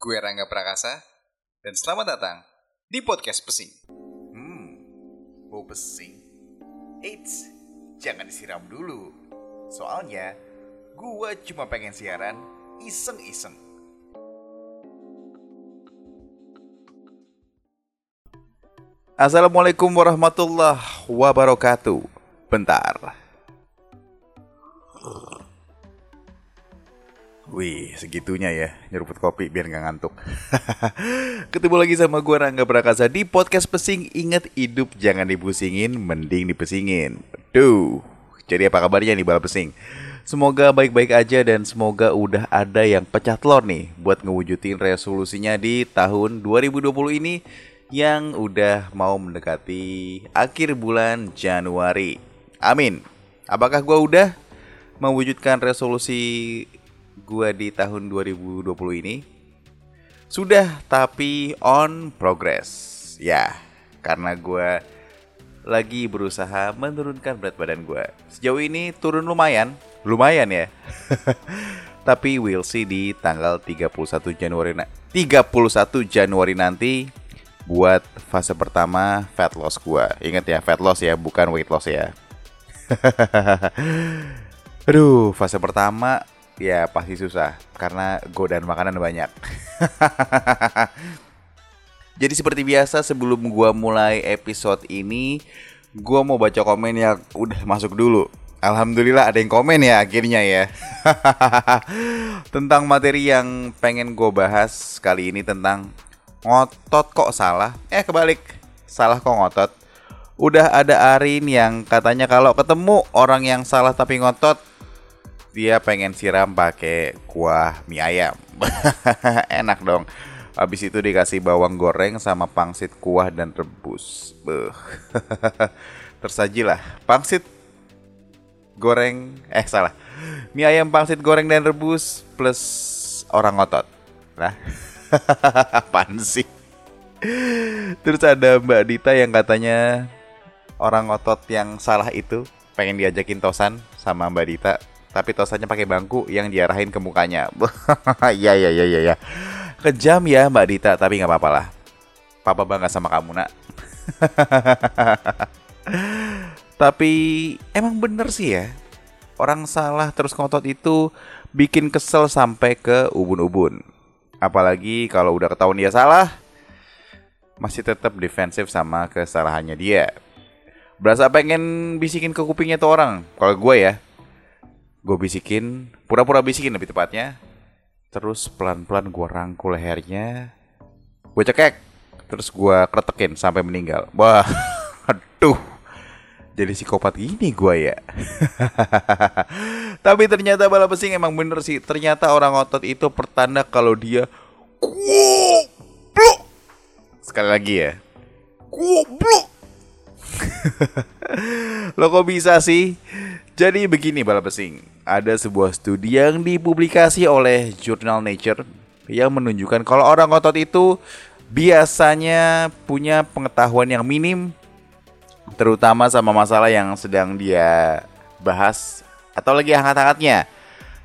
Gue Rangga Prakasa, dan selamat datang di Podcast Pesing. Hmm, bau pesing. Eits, jangan disiram dulu. Soalnya, gua cuma pengen siaran iseng-iseng. Assalamualaikum warahmatullahi wabarakatuh. Bentar. Wih, segitunya ya nyeruput kopi biar nggak ngantuk. Ketemu lagi sama gua Rangga Prakasa di podcast Pesing. Ingat hidup jangan dipusingin, mending dipesingin. Duh, jadi apa kabarnya nih bala pesing? Semoga baik-baik aja dan semoga udah ada yang pecah telur nih buat ngewujudin resolusinya di tahun 2020 ini yang udah mau mendekati akhir bulan Januari. Amin. Apakah gua udah mewujudkan resolusi gua di tahun 2020 ini? Sudah, tapi on progress. Ya, karena gua lagi berusaha menurunkan berat badan gua. Sejauh ini turun lumayan, lumayan ya. tapi we'll see di tanggal 31 Januari na 31 Januari nanti buat fase pertama fat loss gua. Ingat ya, fat loss ya, bukan weight loss ya. Aduh, fase pertama ya pasti susah karena godaan makanan banyak. Jadi seperti biasa sebelum gua mulai episode ini, gua mau baca komen yang udah masuk dulu. Alhamdulillah ada yang komen ya akhirnya ya. tentang materi yang pengen gue bahas kali ini tentang ngotot kok salah. Eh kebalik, salah kok ngotot. Udah ada Arin yang katanya kalau ketemu orang yang salah tapi ngotot, dia pengen siram pakai kuah mie ayam. Enak dong. Habis itu dikasih bawang goreng sama pangsit kuah dan rebus. Beuh. Tersajilah pangsit goreng eh salah. Mie ayam pangsit goreng dan rebus plus orang ngotot. Nah. Apaan sih? Terus ada Mbak Dita yang katanya orang ngotot yang salah itu pengen diajakin tosan sama Mbak Dita tapi tosannya pakai bangku yang diarahin ke mukanya. Iya iya iya iya ya. Kejam ya Mbak Dita, tapi nggak apa-apa lah. Papa bangga sama kamu nak. tapi emang bener sih ya. Orang salah terus ngotot itu bikin kesel sampai ke ubun-ubun. Apalagi kalau udah ketahuan dia salah, masih tetap defensif sama kesalahannya dia. Berasa pengen bisikin ke kupingnya tuh orang. Kalau gue ya, gue bisikin, pura-pura bisikin lebih tepatnya. Terus pelan-pelan gue rangkul lehernya, gue cekek, terus gue kretekin sampai meninggal. Wah, aduh, jadi psikopat gini gue ya. Tapi ternyata bala pesing emang bener sih. Ternyata orang otot itu pertanda kalau dia goblok. Sekali lagi ya, goblok. Lo kok bisa sih? Jadi begini bala pesing, ada sebuah studi yang dipublikasi oleh jurnal Nature yang menunjukkan kalau orang otot itu biasanya punya pengetahuan yang minim terutama sama masalah yang sedang dia bahas atau lagi hangat-hangatnya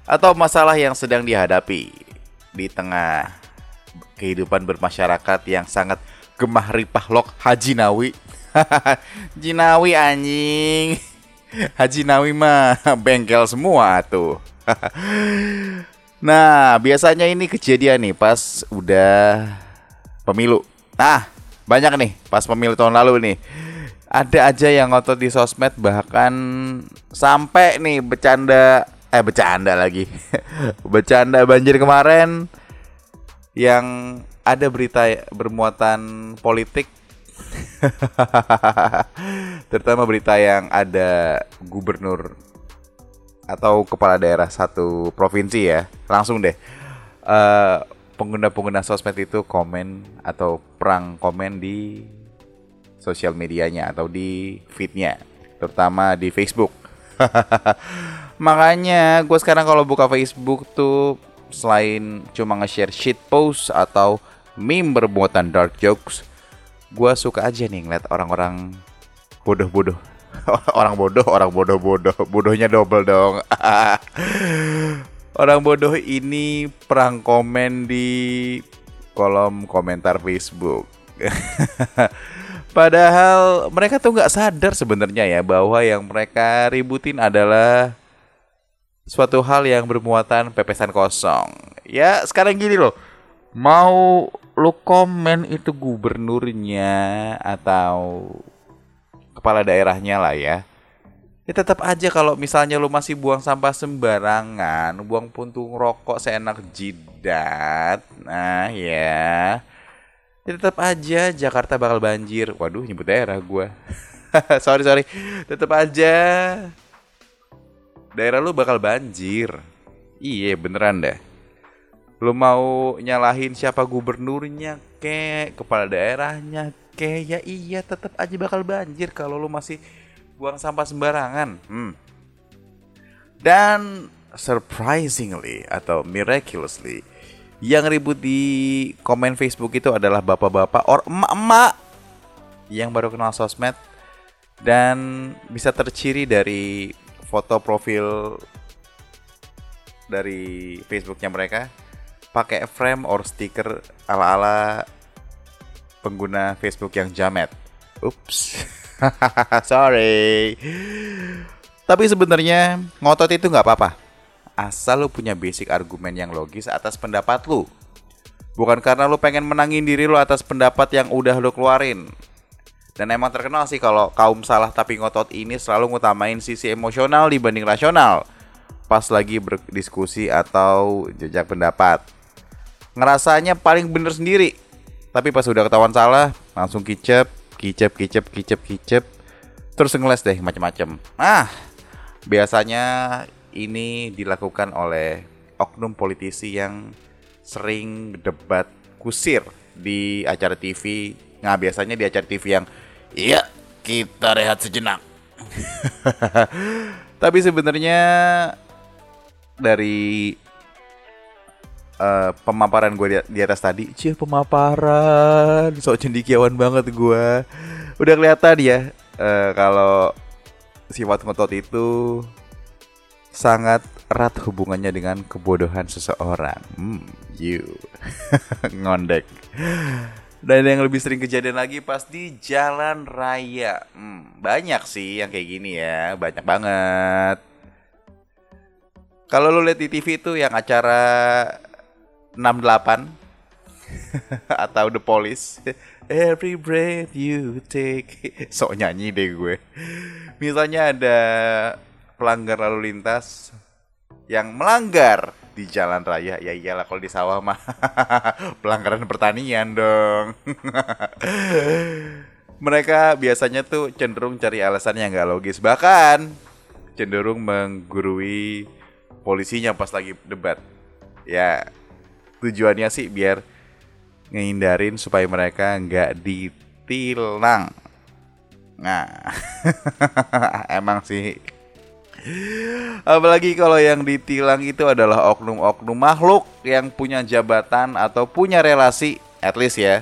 atau masalah yang sedang dihadapi di tengah kehidupan bermasyarakat yang sangat gemah ripah lok Haji Nawi. Jinawi anjing. Haji Nawi mah bengkel semua tuh. nah, biasanya ini kejadian nih pas udah pemilu. Nah, banyak nih pas pemilu tahun lalu nih. Ada aja yang ngotot di sosmed bahkan sampai nih bercanda eh bercanda lagi. bercanda banjir kemarin yang ada berita bermuatan politik terutama berita yang ada gubernur atau kepala daerah satu provinsi ya. Langsung deh. Uh, pengguna-pengguna sosmed itu komen atau perang komen di sosial medianya atau di feednya terutama di Facebook. Makanya gue sekarang kalau buka Facebook tuh selain cuma nge-share shit post atau meme bermuatan dark jokes gue suka aja nih ngeliat orang-orang bodoh-bodoh orang bodoh orang bodoh-bodoh bodohnya double dong orang bodoh ini perang komen di kolom komentar Facebook. Padahal mereka tuh nggak sadar sebenarnya ya bahwa yang mereka ributin adalah suatu hal yang bermuatan pepesan kosong. Ya sekarang gini loh, mau lu komen itu gubernurnya atau kepala daerahnya lah ya. Ya tetap aja kalau misalnya lu masih buang sampah sembarangan, buang puntung rokok seenak jidat. Nah, ya. Ya tetap aja Jakarta bakal banjir. Waduh, nyebut daerah gua. sorry, sorry. Tetap aja daerah lu bakal banjir. Iya, beneran deh. Lu mau nyalahin siapa gubernurnya kek, kepala daerahnya kek, ya iya tetap aja bakal banjir kalau lu masih buang sampah sembarangan. Hmm. Dan surprisingly atau miraculously yang ribut di komen Facebook itu adalah bapak-bapak or emak-emak yang baru kenal sosmed dan bisa terciri dari foto profil dari Facebooknya mereka pakai frame or stiker ala-ala pengguna Facebook yang jamet. Ups. Sorry. Tapi sebenarnya ngotot itu nggak apa-apa. Asal lu punya basic argumen yang logis atas pendapat lu. Bukan karena lu pengen menangin diri lu atas pendapat yang udah lu keluarin. Dan emang terkenal sih kalau kaum salah tapi ngotot ini selalu ngutamain sisi emosional dibanding rasional. Pas lagi berdiskusi atau jejak pendapat. Ngerasanya paling bener sendiri. Tapi pas udah ketahuan salah, langsung kicep, kicep kicep kicep kicep. Terus ngeles deh macam-macam nah biasanya ini dilakukan oleh oknum politisi yang sering debat kusir di acara TV nah biasanya di acara TV yang iya kita rehat sejenak. Tapi sebenarnya dari uh, pemaparan gue di, di atas tadi, cie pemaparan, sok cendikiawan banget gue. Udah kelihatan ya uh, kalau sifat ngotot itu sangat erat hubungannya dengan kebodohan seseorang. Hmm, you ngondek. Dan yang lebih sering kejadian lagi pas di jalan raya. Hmm, banyak sih yang kayak gini ya, banyak banget. Kalau lo lihat di TV itu yang acara 68 atau The Police. Every breath you take. Sok nyanyi deh gue. Misalnya ada pelanggar lalu lintas Yang melanggar di jalan raya. Ya iyalah kalau di sawah mah. Pelanggaran pertanian dong. Mereka biasanya tuh cenderung cari alasan yang gak logis. Bahkan cenderung menggurui polisinya pas lagi debat. Ya tujuannya sih biar ngehindarin supaya mereka nggak ditilang. Nah, emang sih. Apalagi kalau yang ditilang itu adalah oknum-oknum makhluk yang punya jabatan atau punya relasi, at least ya,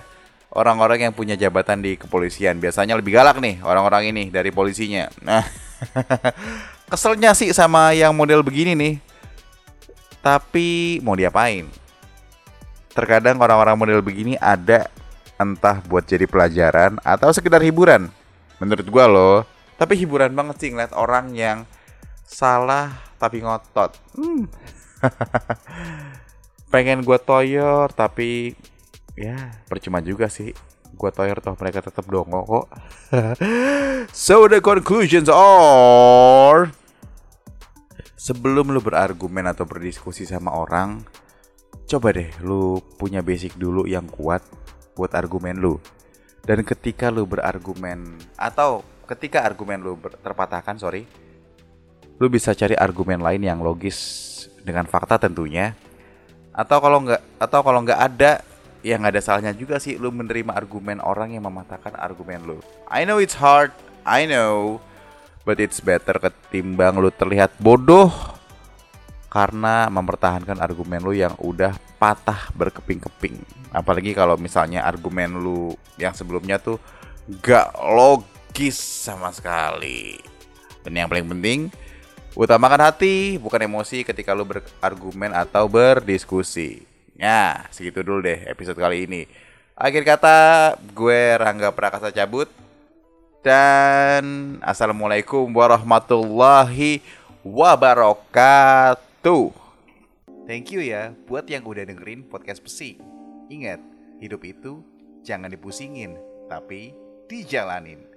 orang-orang yang punya jabatan di kepolisian. Biasanya lebih galak nih orang-orang ini dari polisinya. Nah, keselnya sih sama yang model begini nih. Tapi mau diapain? Terkadang orang-orang model begini ada entah buat jadi pelajaran atau sekedar hiburan. Menurut gua loh. Tapi hiburan banget sih ngeliat orang yang salah tapi ngotot. Hmm. Pengen gua toyor tapi ya percuma juga sih. Gua toyor toh mereka tetap dongo kok. so the conclusions are sebelum lu berargumen atau berdiskusi sama orang, coba deh lu punya basic dulu yang kuat buat argumen lu. Dan ketika lu berargumen atau ketika argumen lu terpatahkan, sorry, lu bisa cari argumen lain yang logis dengan fakta tentunya. Atau kalau nggak atau kalau nggak ada, ya nggak ada salahnya juga sih lu menerima argumen orang yang mematahkan argumen lu. I know it's hard, I know, but it's better ketimbang lu terlihat bodoh karena mempertahankan argumen lu yang udah patah berkeping-keping. Apalagi kalau misalnya argumen lu yang sebelumnya tuh gak logis sama sekali. Dan yang paling penting, utamakan hati bukan emosi ketika lu berargumen atau berdiskusi. Nah, segitu dulu deh episode kali ini. Akhir kata, gue Rangga Prakasa cabut. Dan Assalamualaikum warahmatullahi wabarakatuh. Thank you ya buat yang udah dengerin podcast Pesing. Ingat, hidup itu jangan dipusingin, tapi dijalanin.